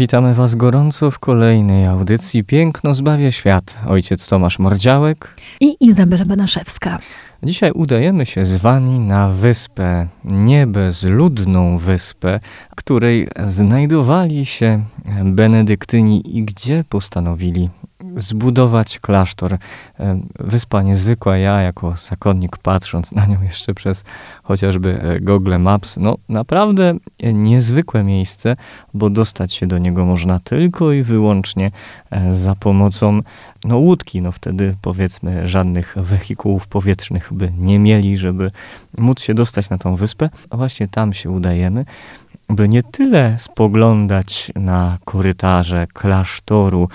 Witamy Was gorąco w kolejnej audycji Piękno zbawia świat. Ojciec Tomasz Mordziałek i Izabela Banaszewska. Dzisiaj udajemy się z Wami na wyspę, niebezludną wyspę, której znajdowali się benedyktyni i gdzie postanowili zbudować klasztor. E, wyspa niezwykła, ja jako zakonnik patrząc na nią jeszcze przez chociażby e, Google Maps, no naprawdę niezwykłe miejsce, bo dostać się do niego można tylko i wyłącznie e, za pomocą no, łódki. No wtedy powiedzmy żadnych wehikułów powietrznych by nie mieli, żeby móc się dostać na tą wyspę. A właśnie tam się udajemy by nie tyle spoglądać na korytarze klasztoru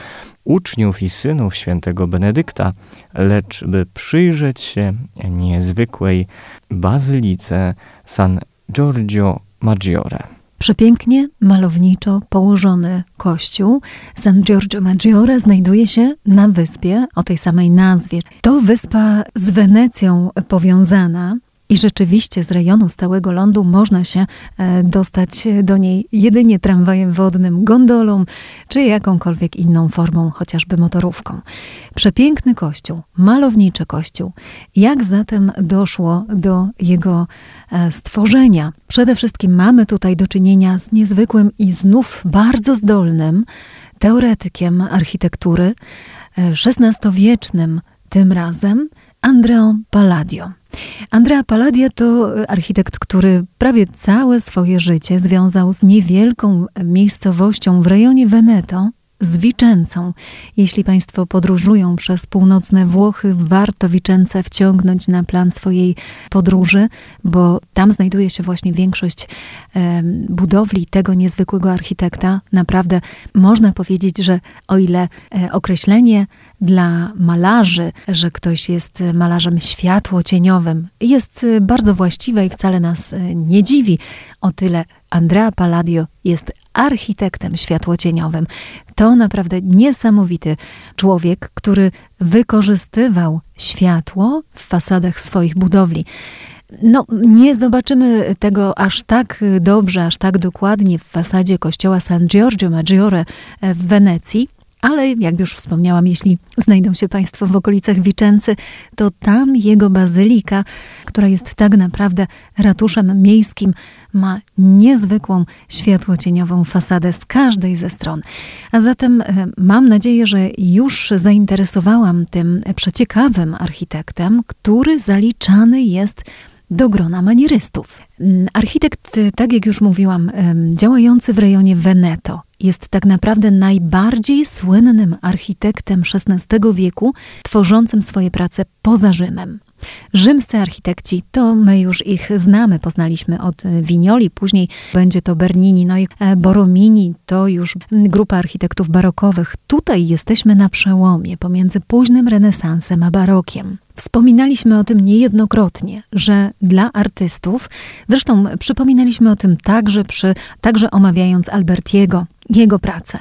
uczniów i synów świętego Benedykta, lecz by przyjrzeć się niezwykłej bazylice San Giorgio Maggiore. Przepięknie, malowniczo położony kościół San Giorgio Maggiore znajduje się na wyspie o tej samej nazwie. To wyspa z Wenecją powiązana, i rzeczywiście z rejonu stałego lądu można się e, dostać do niej jedynie tramwajem wodnym, gondolą czy jakąkolwiek inną formą, chociażby motorówką. Przepiękny kościół, malowniczy kościół. Jak zatem doszło do jego e, stworzenia? Przede wszystkim mamy tutaj do czynienia z niezwykłym i znów bardzo zdolnym teoretykiem architektury, XVI-wiecznym e, tym razem, Andreą Palladio. Andrea Palladia to architekt, który prawie całe swoje życie związał z niewielką miejscowością w rejonie Veneto, z Wiczęcą. Jeśli Państwo podróżują przez północne Włochy, warto Wiczęcę wciągnąć na plan swojej podróży, bo tam znajduje się właśnie większość e, budowli tego niezwykłego architekta. Naprawdę można powiedzieć, że o ile e, określenie dla malarzy, że ktoś jest malarzem światło-cieniowym, jest bardzo właściwe i wcale nas e, nie dziwi. O tyle Andrea Palladio jest architektem światłocieniowym. To naprawdę niesamowity człowiek, który wykorzystywał światło w fasadach swoich budowli. No, nie zobaczymy tego aż tak dobrze, aż tak dokładnie w fasadzie kościoła San Giorgio Maggiore w Wenecji, ale jak już wspomniałam, jeśli znajdą się Państwo w okolicach Wiczęcy, to tam jego bazylika, która jest tak naprawdę ratuszem miejskim, ma niezwykłą światłocieniową fasadę z każdej ze stron. A zatem e, mam nadzieję, że już zainteresowałam tym przeciekawym architektem, który zaliczany jest do grona manierystów. Mm, architekt, tak jak już mówiłam, działający w rejonie Veneto, jest tak naprawdę najbardziej słynnym architektem XVI wieku, tworzącym swoje prace poza Rzymem. Rzymscy architekci, to my już ich znamy, poznaliśmy od Vignoli, później będzie to Bernini, no i e, Borromini, to już grupa architektów barokowych. Tutaj jesteśmy na przełomie pomiędzy późnym renesansem a barokiem. Wspominaliśmy o tym niejednokrotnie, że dla artystów, zresztą przypominaliśmy o tym także przy, także omawiając Albertiego, jego pracę.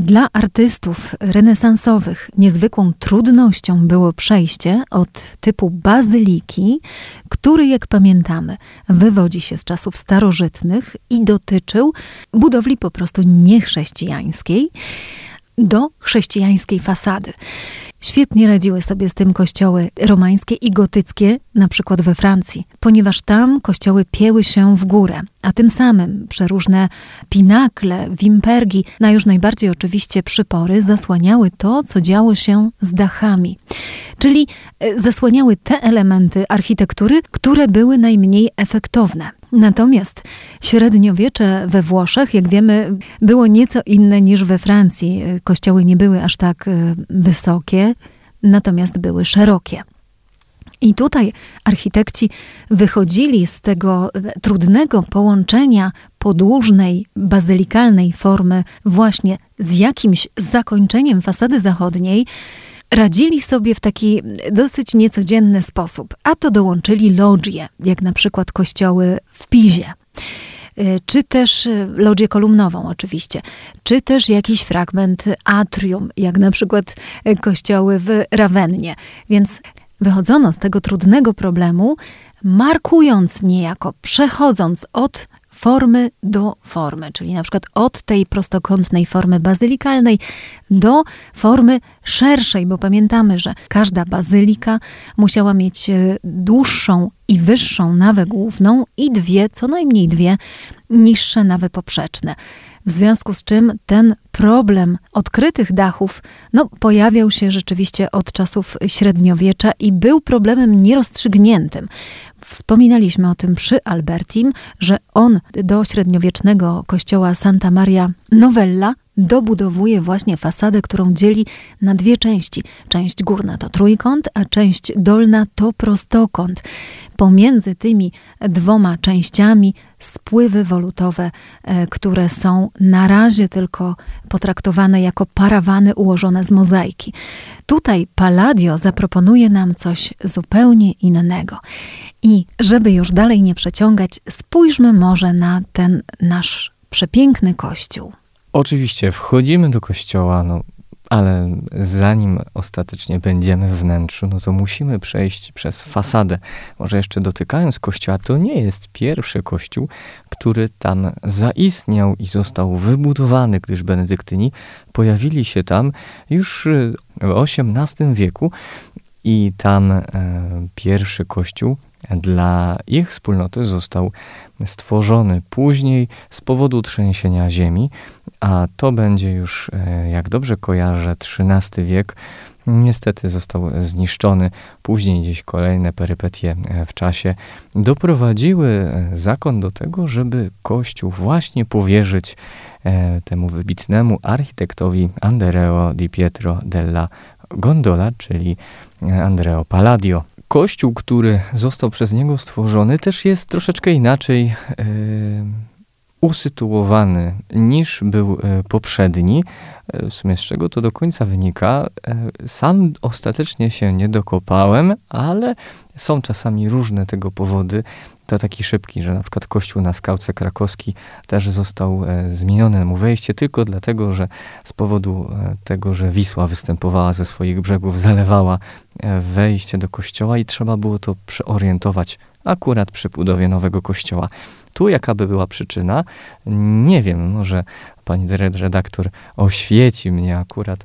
Dla artystów renesansowych niezwykłą trudnością było przejście od typu bazyliki, który, jak pamiętamy, wywodzi się z czasów starożytnych i dotyczył budowli po prostu niechrześcijańskiej, do chrześcijańskiej fasady. Świetnie radziły sobie z tym kościoły romańskie i gotyckie, na przykład we Francji, ponieważ tam kościoły pieły się w górę, a tym samym przeróżne pinakle, wimpergi, na już najbardziej oczywiście przypory, zasłaniały to, co działo się z dachami. Czyli e, zasłaniały te elementy architektury, które były najmniej efektowne. Natomiast średniowiecze we Włoszech, jak wiemy, było nieco inne niż we Francji. Kościoły nie były aż tak e, wysokie, natomiast były szerokie. I tutaj architekci wychodzili z tego trudnego połączenia podłużnej, bazylikalnej formy właśnie z jakimś zakończeniem fasady zachodniej, radzili sobie w taki dosyć niecodzienny sposób, a to dołączyli lodgie, jak na przykład kościoły w Pizie y, czy też y, lodzię kolumnową oczywiście, czy też jakiś fragment atrium, jak na przykład y, kościoły w Rawennie. Więc wychodzono z tego trudnego problemu, markując niejako, przechodząc od formy do formy, czyli na przykład od tej prostokątnej formy bazylikalnej do formy szerszej, bo pamiętamy, że każda bazylika musiała mieć e, dłuższą i wyższą nawę główną i dwie, co najmniej dwie niższe nawy poprzeczne. W związku z czym ten problem odkrytych dachów no, pojawiał się rzeczywiście od czasów średniowiecza i był problemem nierozstrzygniętym. Wspominaliśmy o tym przy Albertim, że on do średniowiecznego kościoła Santa Maria Novella dobudowuje właśnie fasadę, którą dzieli na dwie części. Część górna to trójkąt, a część dolna to prostokąt. Pomiędzy tymi dwoma częściami spływy wolutowe, e, które są na razie tylko potraktowane jako parawany ułożone z mozaiki. Tutaj Palladio zaproponuje nam coś zupełnie innego. I żeby już dalej nie przeciągać, spójrzmy może na ten nasz przepiękny kościół. Oczywiście wchodzimy do kościoła, no, ale zanim ostatecznie będziemy w wnętrzu, no to musimy przejść przez fasadę. Może jeszcze dotykając kościoła, to nie jest pierwszy kościół, który tam zaistniał i został wybudowany, gdyż benedyktyni pojawili się tam już w XVIII wieku i tam e, pierwszy kościół dla ich wspólnoty został stworzony później z powodu trzęsienia ziemi, a to będzie już, e, jak dobrze kojarzę, XIII wiek. Niestety został zniszczony. Później gdzieś kolejne perypetie e, w czasie doprowadziły e, zakon do tego, żeby kościół właśnie powierzyć temu wybitnemu architektowi Andreo di Pietro della Gondola, czyli Andreo Palladio kościół, który został przez niego stworzony, też jest troszeczkę inaczej e, usytuowany niż był e, poprzedni. E, w sumie z czego to do końca wynika, sam ostatecznie się nie dokopałem, ale są czasami różne tego powody to taki szybki, że na przykład kościół na skałce krakowski też został e, zmienione mu wejście tylko dlatego, że z powodu e, tego, że Wisła występowała ze swoich brzegów, zalewała e, wejście do kościoła i trzeba było to przeorientować akurat przy budowie nowego kościoła. Tu jaka by była przyczyna? Nie wiem, może pani redaktor oświeci mnie akurat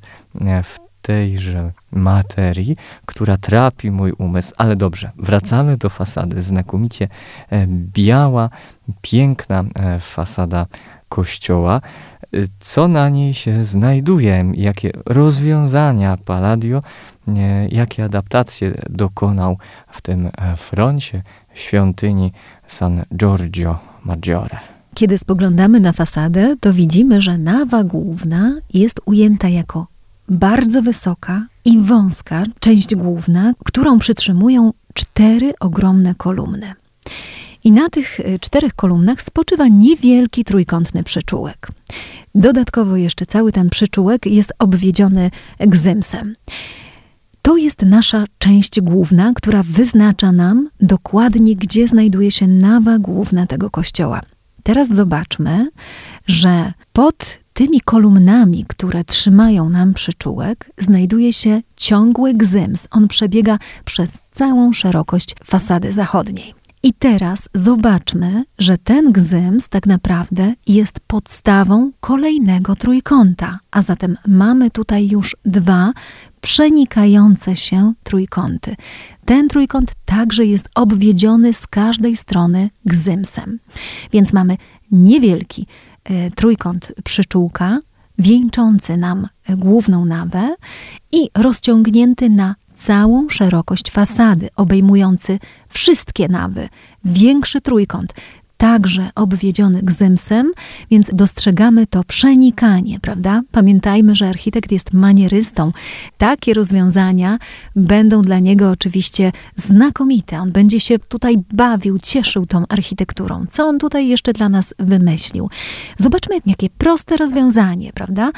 w tejże materii, która trapi mój umysł. Ale dobrze, wracamy do fasady. Znakomicie e, biała, piękna e, fasada kościoła. E, co na niej się znajduje? Jakie rozwiązania Palladio, jakie adaptacje dokonał w tym froncie świątyni San Giorgio Maggiore? Kiedy spoglądamy na fasadę, to widzimy, że nawa główna jest ujęta jako bardzo wysoka i wąska część główna, którą przytrzymują cztery ogromne kolumny. I na tych e, czterech kolumnach spoczywa niewielki trójkątny przyczółek. Dodatkowo jeszcze cały ten przyczółek jest obwiedziony gzymsem. To jest nasza część główna, która wyznacza nam dokładnie, gdzie znajduje się nawa główna tego kościoła. Teraz zobaczmy, że pod tymi kolumnami, które trzymają nam przyczółek, znajduje się ciągły gzyms. On przebiega przez całą szerokość fasady zachodniej. I teraz zobaczmy, że ten gzyms tak naprawdę jest podstawą kolejnego trójkąta, a zatem mamy tutaj już dwa przenikające się trójkąty. Ten trójkąt także jest obwiedziony z każdej strony gzymsem. Więc mamy niewielki trójkąt przyczółka, wieńczący nam główną nawę i rozciągnięty na całą szerokość fasady, obejmujący wszystkie nawy, większy trójkąt. Także obwiedziony gzymsem, więc dostrzegamy to przenikanie, prawda? Pamiętajmy, że architekt jest manierystą. Takie rozwiązania będą dla niego oczywiście znakomite. On będzie się tutaj bawił, cieszył tą architekturą. Co on tutaj jeszcze dla nas wymyślił? Zobaczmy, jakie proste rozwiązanie, prawda?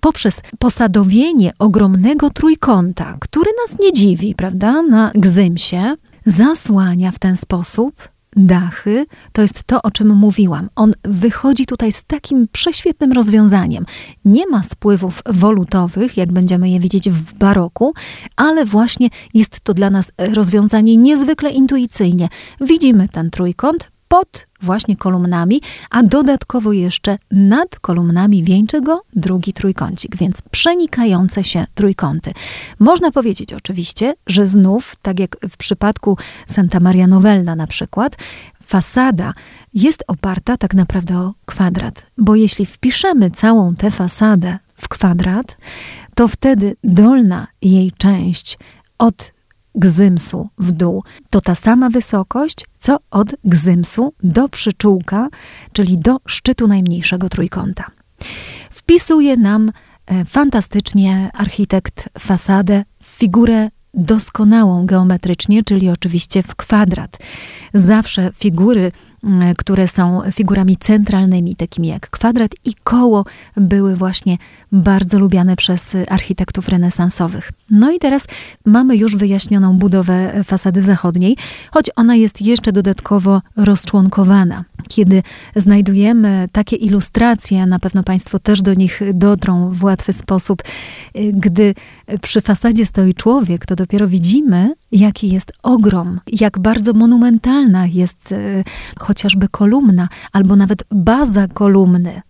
Poprzez posadowienie ogromnego trójkąta, który nas nie dziwi, prawda? Na gzymsie, zasłania w ten sposób dachy, to jest to, o czym mówiłam. On wychodzi tutaj z takim prześwietnym rozwiązaniem. Nie ma spływów wolutowych, jak będziemy je widzieć w baroku, ale właśnie jest to dla nas rozwiązanie niezwykle intuicyjnie. Widzimy ten trójkąt, pod właśnie kolumnami, a dodatkowo jeszcze nad kolumnami wieńczy go drugi trójkącik, więc przenikające się trójkąty. Można powiedzieć oczywiście, że znów, tak jak w przypadku Santa Maria Novella na przykład, fasada jest oparta tak naprawdę o kwadrat, bo jeśli wpiszemy całą tę fasadę w kwadrat, to wtedy dolna jej część od gzymsu w dół. To ta sama wysokość, co od gzymsu do przyczółka, czyli do szczytu najmniejszego trójkąta. Wpisuje nam e, fantastycznie architekt fasadę w figurę doskonałą geometrycznie, czyli oczywiście w kwadrat. Zawsze figury które są figurami centralnymi, takimi jak kwadrat i koło, były właśnie bardzo lubiane przez architektów renesansowych. No i teraz mamy już wyjaśnioną budowę fasady zachodniej, choć ona jest jeszcze dodatkowo rozczłonkowana. Kiedy znajdujemy takie ilustracje, na pewno Państwo też do nich dotrą w łatwy sposób, gdy przy fasadzie stoi człowiek, to dopiero widzimy, jaki jest ogrom, jak bardzo monumentalna jest e, chociażby kolumna, albo nawet baza kolumny.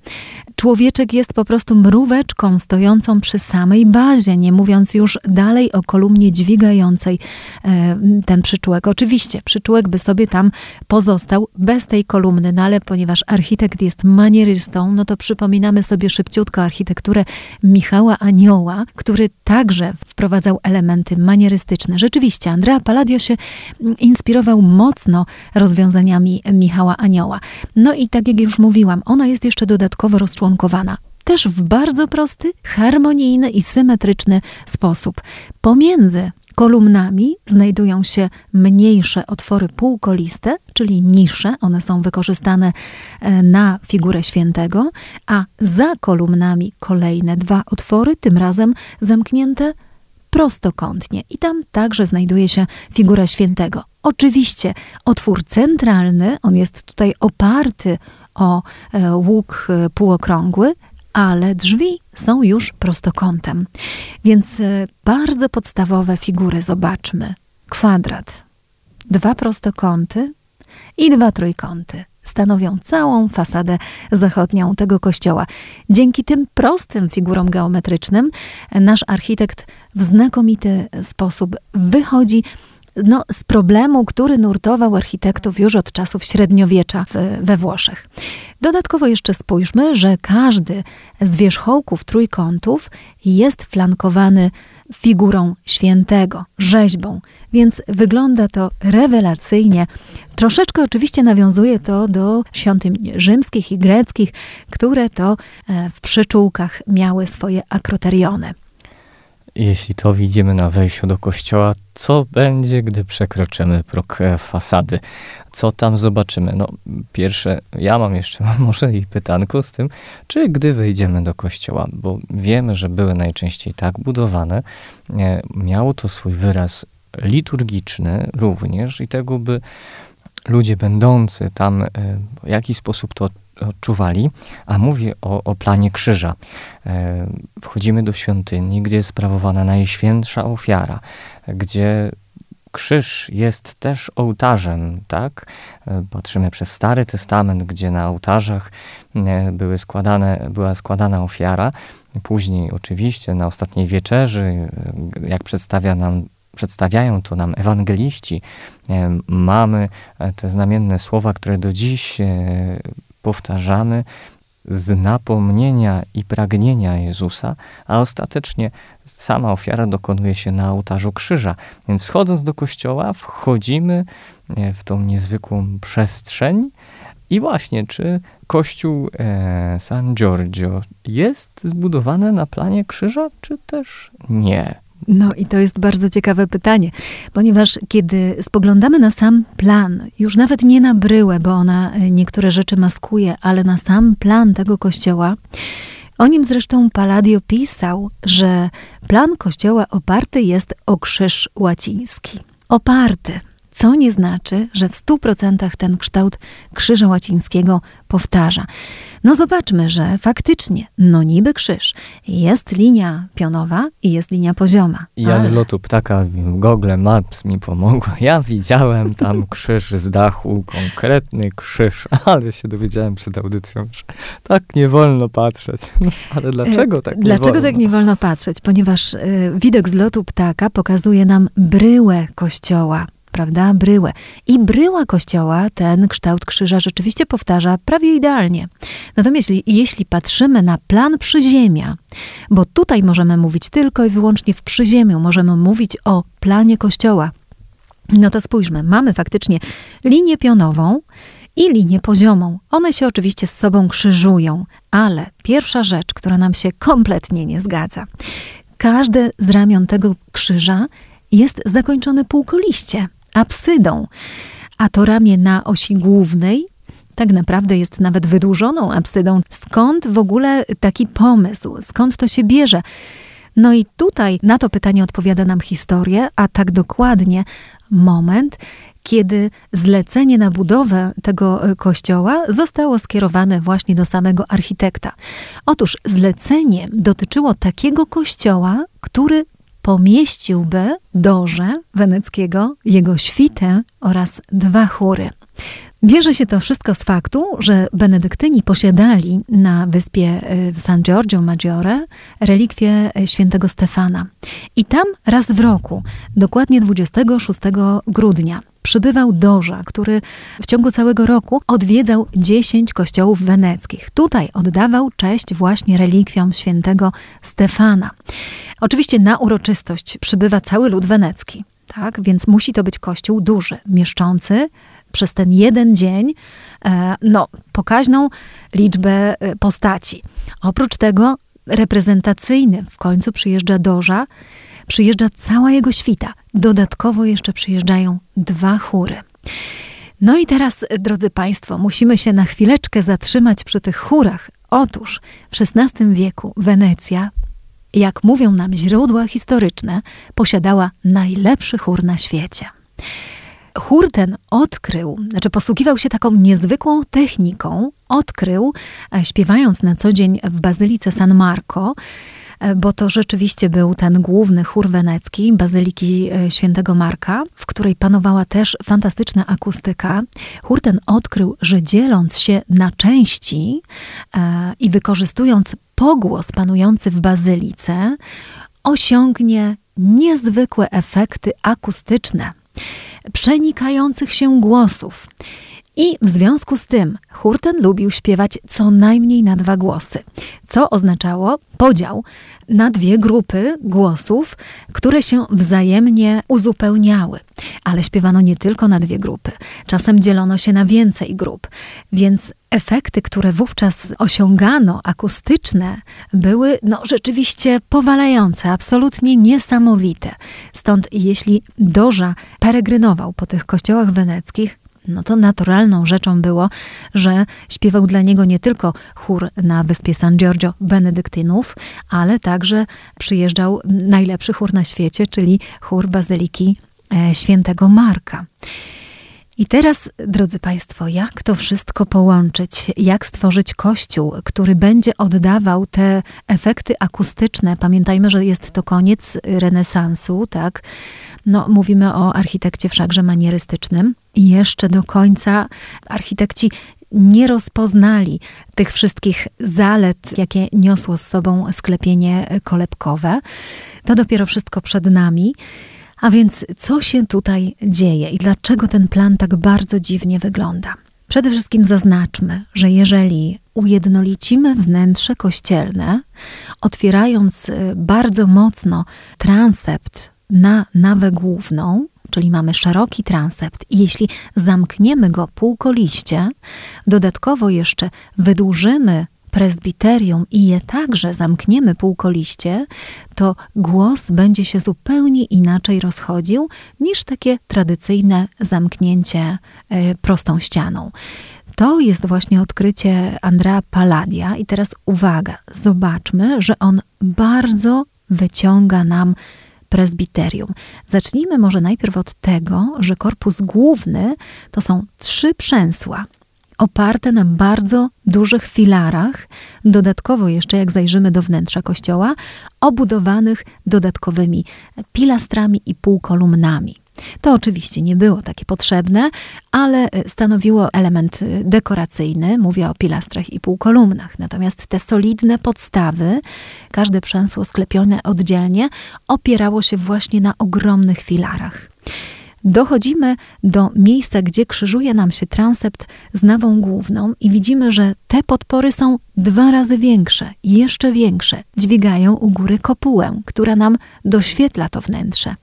Człowieczek jest po prostu mróweczką stojącą przy samej bazie, nie mówiąc już dalej o kolumnie dźwigającej e, ten przyczółek. Oczywiście przyczółek by sobie tam pozostał bez tej kolumny, no ale ponieważ architekt jest manierystą, no to przypominamy sobie szybciutko architekturę Michała Anioła, który także wprowadzał elementy manierystyczne. Rzeczywiście, Andrea Palladio się inspirował mocno rozwiązaniami Michała Anioła. No i tak jak już mówiłam, ona jest jeszcze dodatkowo rozczłonkowana też w bardzo prosty, harmonijny i symetryczny sposób. Pomiędzy kolumnami znajdują się mniejsze otwory półkoliste, czyli nisze, one są wykorzystane e, na figurę świętego, a za kolumnami kolejne dwa otwory, tym razem zamknięte prostokątnie i tam także znajduje się figura świętego. Oczywiście otwór centralny, on jest tutaj oparty o e, łuk e, półokrągły, ale drzwi są już prostokątem. Więc e, bardzo podstawowe figury zobaczmy. Kwadrat, dwa prostokąty i dwa trójkąty stanowią całą fasadę zachodnią tego kościoła. Dzięki tym prostym figurom geometrycznym nasz architekt w znakomity sposób wychodzi no, z problemu, który nurtował architektów już od czasów średniowiecza we Włoszech. Dodatkowo jeszcze spójrzmy, że każdy z wierzchołków trójkątów jest flankowany figurą świętego, rzeźbą, więc wygląda to rewelacyjnie. Troszeczkę oczywiście nawiązuje to do świątyń rzymskich i greckich, które to e, w przyczółkach miały swoje akroteriony. Jeśli to widzimy na wejściu do kościoła, co będzie, gdy przekroczymy próg e, fasady? Co tam zobaczymy? No, pierwsze, ja mam jeszcze może i pytanko z tym, czy gdy wejdziemy do kościoła, bo wiemy, że były najczęściej tak budowane, e, miało to swój wyraz liturgiczny również i tego by ludzie będący tam e, w jakiś sposób to odczuwali, a mówię o, o planie krzyża. E, wchodzimy do świątyni, gdzie jest sprawowana najświętsza ofiara, gdzie krzyż jest też ołtarzem, tak? E, patrzymy przez Stary Testament, gdzie na ołtarzach e, były składane, była składana ofiara. Później oczywiście na ostatniej wieczerzy, jak przedstawia nam przedstawiają to nam ewangeliści, mamy te znamienne słowa, które do dziś powtarzamy z napomnienia i pragnienia Jezusa, a ostatecznie sama ofiara dokonuje się na ołtarzu krzyża. Więc wchodząc do kościoła, wchodzimy e, w tą niezwykłą przestrzeń, I właśnie, czy kościół e, San Giorgio jest zbudowany na planie krzyża, czy też nie? No i to jest bardzo ciekawe pytanie, ponieważ kiedy spoglądamy na sam plan, już nawet nie na bryłę, bo ona e, niektóre rzeczy maskuje, ale na sam plan tego kościoła, o nim zresztą Palladio pisał, że plan kościoła oparty jest o krzyż łaciński. Oparty co nie znaczy, że w stu procentach ten kształt krzyża łacińskiego powtarza. No zobaczmy, że faktycznie, no niby krzyż, jest linia pionowa i jest linia pozioma. Ja ale... z lotu ptaka Google Maps mi pomogło. Ja widziałem tam krzyż z dachu, konkretny krzyż, ale się dowiedziałem przed audycją, że tak nie wolno patrzeć. No, ale dlaczego tak nie Dlaczego wolno? tak nie wolno patrzeć? Ponieważ y, widok z lotu ptaka pokazuje nam bryłę kościoła prawda, bryłę. I bryła kościoła ten kształt krzyża rzeczywiście powtarza prawie idealnie. Natomiast jeśli, jeśli patrzymy na plan przyziemia, bo tutaj możemy mówić tylko i wyłącznie w przyziemiu, możemy mówić o planie kościoła, no to spójrzmy, mamy faktycznie linię pionową, i linię poziomą. One się oczywiście z sobą krzyżują, ale pierwsza rzecz, która nam się kompletnie nie zgadza. Każde z ramion tego krzyża jest zakończone półkoliście apsydą, a to ramię na osi głównej tak naprawdę jest nawet wydłużoną apsydą. Skąd w ogóle taki pomysł? Skąd to się bierze? No i tutaj na to pytanie odpowiada nam historia, a tak dokładnie moment, kiedy zlecenie na budowę tego e, kościoła zostało skierowane właśnie do samego architekta. Otóż zlecenie dotyczyło takiego kościoła, który pomieściłby dorze weneckiego, jego świtę oraz dwa chóry. Bierze się to wszystko z faktu, że benedyktyni posiadali na wyspie y, San Giorgio Maggiore relikwie y, świętego Stefana. I tam raz w roku, dokładnie 26 grudnia, przybywał Doża, który w ciągu całego roku odwiedzał 10 kościołów weneckich. Tutaj oddawał cześć właśnie relikwiom świętego Stefana. Oczywiście na uroczystość przybywa cały lud wenecki, tak? więc musi to być kościół duży, mieszczący przez ten jeden dzień e, no, pokaźną liczbę e, postaci. Oprócz tego reprezentacyjny w końcu przyjeżdża Doża, przyjeżdża cała jego świta. Dodatkowo jeszcze przyjeżdżają dwa chóry. No i teraz, drodzy Państwo, musimy się na chwileczkę zatrzymać przy tych chórach. Otóż w XVI wieku Wenecja, jak mówią nam źródła historyczne, posiadała najlepszy chór na świecie. Chór ten odkrył, znaczy posługiwał się taką niezwykłą techniką, odkrył, e, śpiewając na co dzień w Bazylice San Marco, e, bo to rzeczywiście był ten główny chór wenecki Bazyliki e, Świętego Marka, w której panowała też fantastyczna akustyka. Chór ten odkrył, że dzieląc się na części i wykorzystując pogłos panujący w bazylice, osiągnie niezwykłe efekty akustyczne przenikających się głosów. I w związku z tym chór ten lubił śpiewać co najmniej na dwa głosy, co oznaczało podział na dwie grupy głosów, które się wzajemnie uzupełniały. Ale śpiewano nie tylko na dwie grupy, czasem dzielono się na więcej grup, więc efekty, które wówczas osiągano, akustyczne, były no, rzeczywiście powalające, absolutnie niesamowite. Stąd jeśli Doża peregrynował po tych kościołach weneckich, no to naturalną rzeczą było, że śpiewał dla niego nie tylko chór na wyspie San Giorgio benedyktynów, ale także przyjeżdżał najlepszy chór na świecie, czyli chór Bazyliki e, Świętego Marka. I teraz, drodzy Państwo, jak to wszystko połączyć? Jak stworzyć kościół, który będzie oddawał te efekty akustyczne? Pamiętajmy, że jest to koniec renesansu, tak? No, mówimy o architekcie wszakże manierystycznym. I jeszcze do końca architekci nie rozpoznali tych wszystkich zalet, jakie niosło z sobą sklepienie kolebkowe. To dopiero wszystko przed nami. A więc co się tutaj dzieje i dlaczego ten plan tak bardzo dziwnie wygląda? Przede wszystkim zaznaczmy, że jeżeli ujednolicimy wnętrze kościelne, otwierając y, bardzo mocno transept na nawę główną, czyli mamy szeroki transept, i jeśli zamkniemy go półkoliście, dodatkowo jeszcze wydłużymy prezbiterium i je także zamkniemy półkoliście, to głos będzie się zupełnie inaczej rozchodził niż takie tradycyjne zamknięcie y, prostą ścianą. To jest właśnie odkrycie Andrea Palladia i teraz uwaga, zobaczmy, że on bardzo wyciąga nam prezbiterium. Zacznijmy może najpierw od tego, że korpus główny to są trzy przęsła oparte na bardzo dużych filarach, dodatkowo jeszcze jak zajrzymy do wnętrza kościoła, obudowanych dodatkowymi pilastrami i półkolumnami. To oczywiście nie było takie potrzebne, ale stanowiło element dekoracyjny, mówię o pilastrach i półkolumnach. Natomiast te solidne podstawy, każde przęsło sklepione oddzielnie, opierało się właśnie na ogromnych filarach dochodzimy do miejsca, gdzie krzyżuje nam się transept z nawą główną i widzimy, że te podpory są dwa razy większe, jeszcze większe. Dźwigają u góry kopułę, która nam doświetla to wnętrze.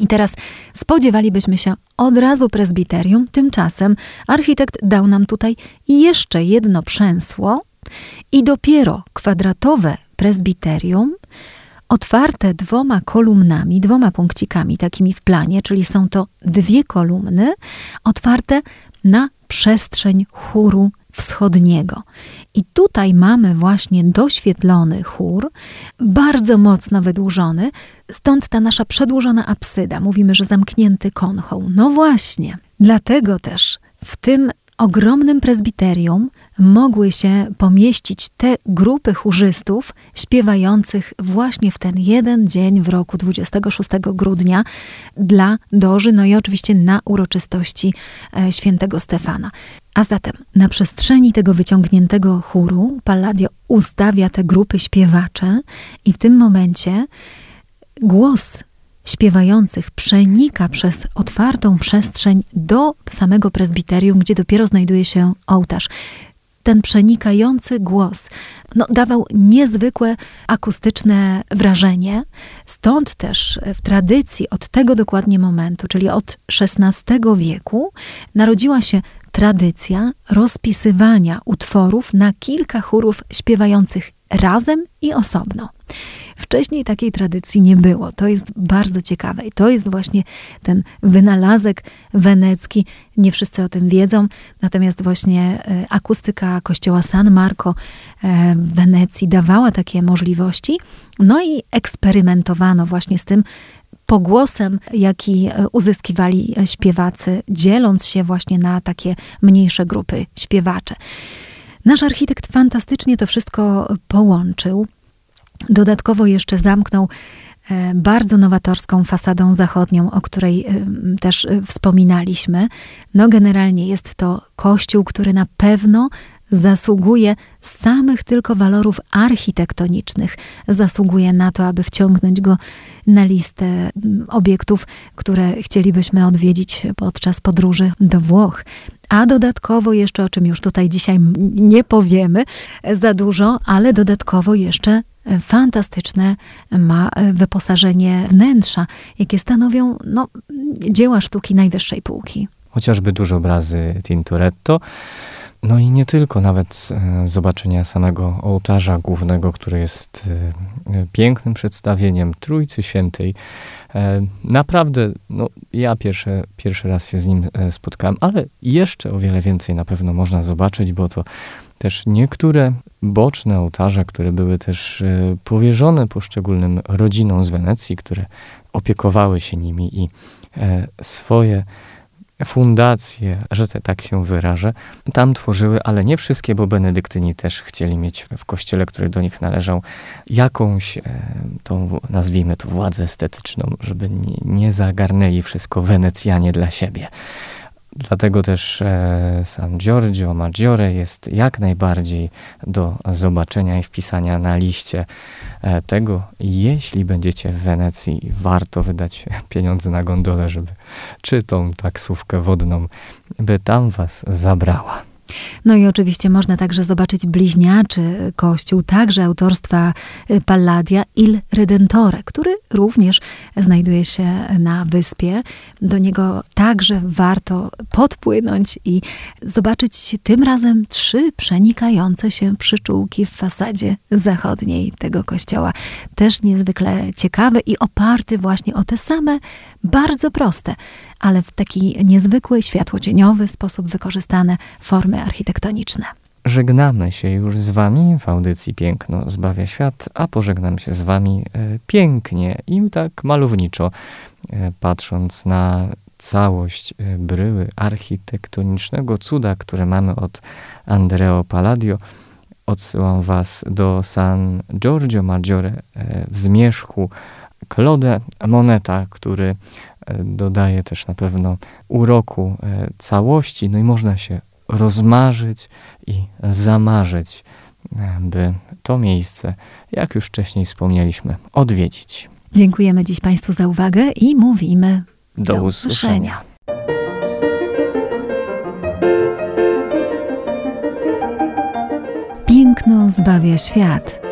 I teraz spodziewalibyśmy się od razu prezbiterium, tymczasem architekt dał nam tutaj jeszcze jedno przęsło i dopiero kwadratowe prezbiterium otwarte dwoma kolumnami, dwoma punkcikami takimi w planie, czyli są to dwie kolumny otwarte na przestrzeń chóru wschodniego. I tutaj mamy właśnie doświetlony chór, bardzo mocno wydłużony, stąd ta nasza przedłużona apsyda. Mówimy, że zamknięty konchą. No właśnie, dlatego też w tym ogromnym prezbiterium mogły się pomieścić te grupy chórzystów śpiewających właśnie w ten jeden dzień w roku 26 grudnia dla Doży, no i oczywiście na uroczystości e, świętego Stefana. A zatem na przestrzeni tego wyciągniętego chóru Palladio ustawia te grupy śpiewacze i w tym momencie głos śpiewających przenika przez otwartą przestrzeń do samego prezbiterium, gdzie dopiero znajduje się ołtarz ten przenikający głos no, dawał niezwykłe akustyczne wrażenie. Stąd też w tradycji od tego dokładnie momentu, czyli od XVI wieku, narodziła się tradycja rozpisywania utworów na kilka chórów śpiewających razem i osobno. Wcześniej takiej tradycji nie było. To jest bardzo ciekawe i to jest właśnie ten wynalazek wenecki. Nie wszyscy o tym wiedzą, natomiast właśnie e, akustyka kościoła San Marco e, w Wenecji dawała takie możliwości. No i eksperymentowano właśnie z tym, pogłosem, jaki e, uzyskiwali śpiewacy, dzieląc się właśnie na takie mniejsze grupy śpiewacze. Nasz architekt fantastycznie to wszystko połączył. Dodatkowo jeszcze zamknął e, bardzo nowatorską fasadą zachodnią, o której e, też e, wspominaliśmy. No, generalnie jest to kościół, który na pewno zasługuje z samych tylko walorów architektonicznych, zasługuje na to, aby wciągnąć go na listę obiektów, które chcielibyśmy odwiedzić podczas podróży do Włoch. A dodatkowo jeszcze, o czym już tutaj dzisiaj nie powiemy za dużo, ale dodatkowo jeszcze e, fantastyczne ma e, wyposażenie wnętrza, jakie stanowią no, dzieła sztuki najwyższej półki. Chociażby duże obrazy Tintoretto, no i nie tylko, nawet e, zobaczenia samego ołtarza głównego, który jest e, pięknym przedstawieniem Trójcy Świętej. E, naprawdę, no, ja pierwszy, pierwszy raz się z nim spotkałem, ale jeszcze o wiele więcej na pewno można zobaczyć, bo to też niektóre boczne ołtarze, które były też powierzone poszczególnym rodzinom z Wenecji, które opiekowały się nimi i swoje fundacje, że te, tak się wyrażę, tam tworzyły, ale nie wszystkie, bo benedyktyni też chcieli mieć w kościele, który do nich należał, jakąś e, tą, nazwijmy to, władzę estetyczną, żeby nie, nie zagarnęli wszystko Wenecjanie dla siebie. Dlatego też e, San Giorgio Maggiore jest jak najbardziej do zobaczenia i wpisania na liście e, tego. Jeśli będziecie w Wenecji, warto wydać pieniądze na gondolę, żeby czy tą taksówkę wodną, by tam was zabrała. No i oczywiście można także zobaczyć bliźniaczy kościół, także autorstwa y, Palladia Il Redentore, który również znajduje się na wyspie. Do niego także warto podpłynąć i zobaczyć tym razem trzy przenikające się przyczółki w fasadzie zachodniej tego kościoła. Też niezwykle ciekawy i oparty właśnie o te same, bardzo proste, ale w taki niezwykły, światłocieniowy sposób wykorzystane formy architektoniczne. Żegnamy się już z Wami w audycji Piękno zbawia świat, a pożegnam się z Wami e, pięknie i tak malowniczo, e, patrząc na całość e, bryły architektonicznego cuda, które mamy od Andreo Palladio. Odsyłam Was do San Giorgio Maggiore w Zmierzchu, Claude Moneta, który dodaje też na pewno uroku całości, no i można się rozmarzyć i zamarzyć, by to miejsce, jak już wcześniej wspomnieliśmy, odwiedzić. Dziękujemy dziś Państwu za uwagę i mówimy do, do usłyszenia. usłyszenia. Piękno zbawia świat.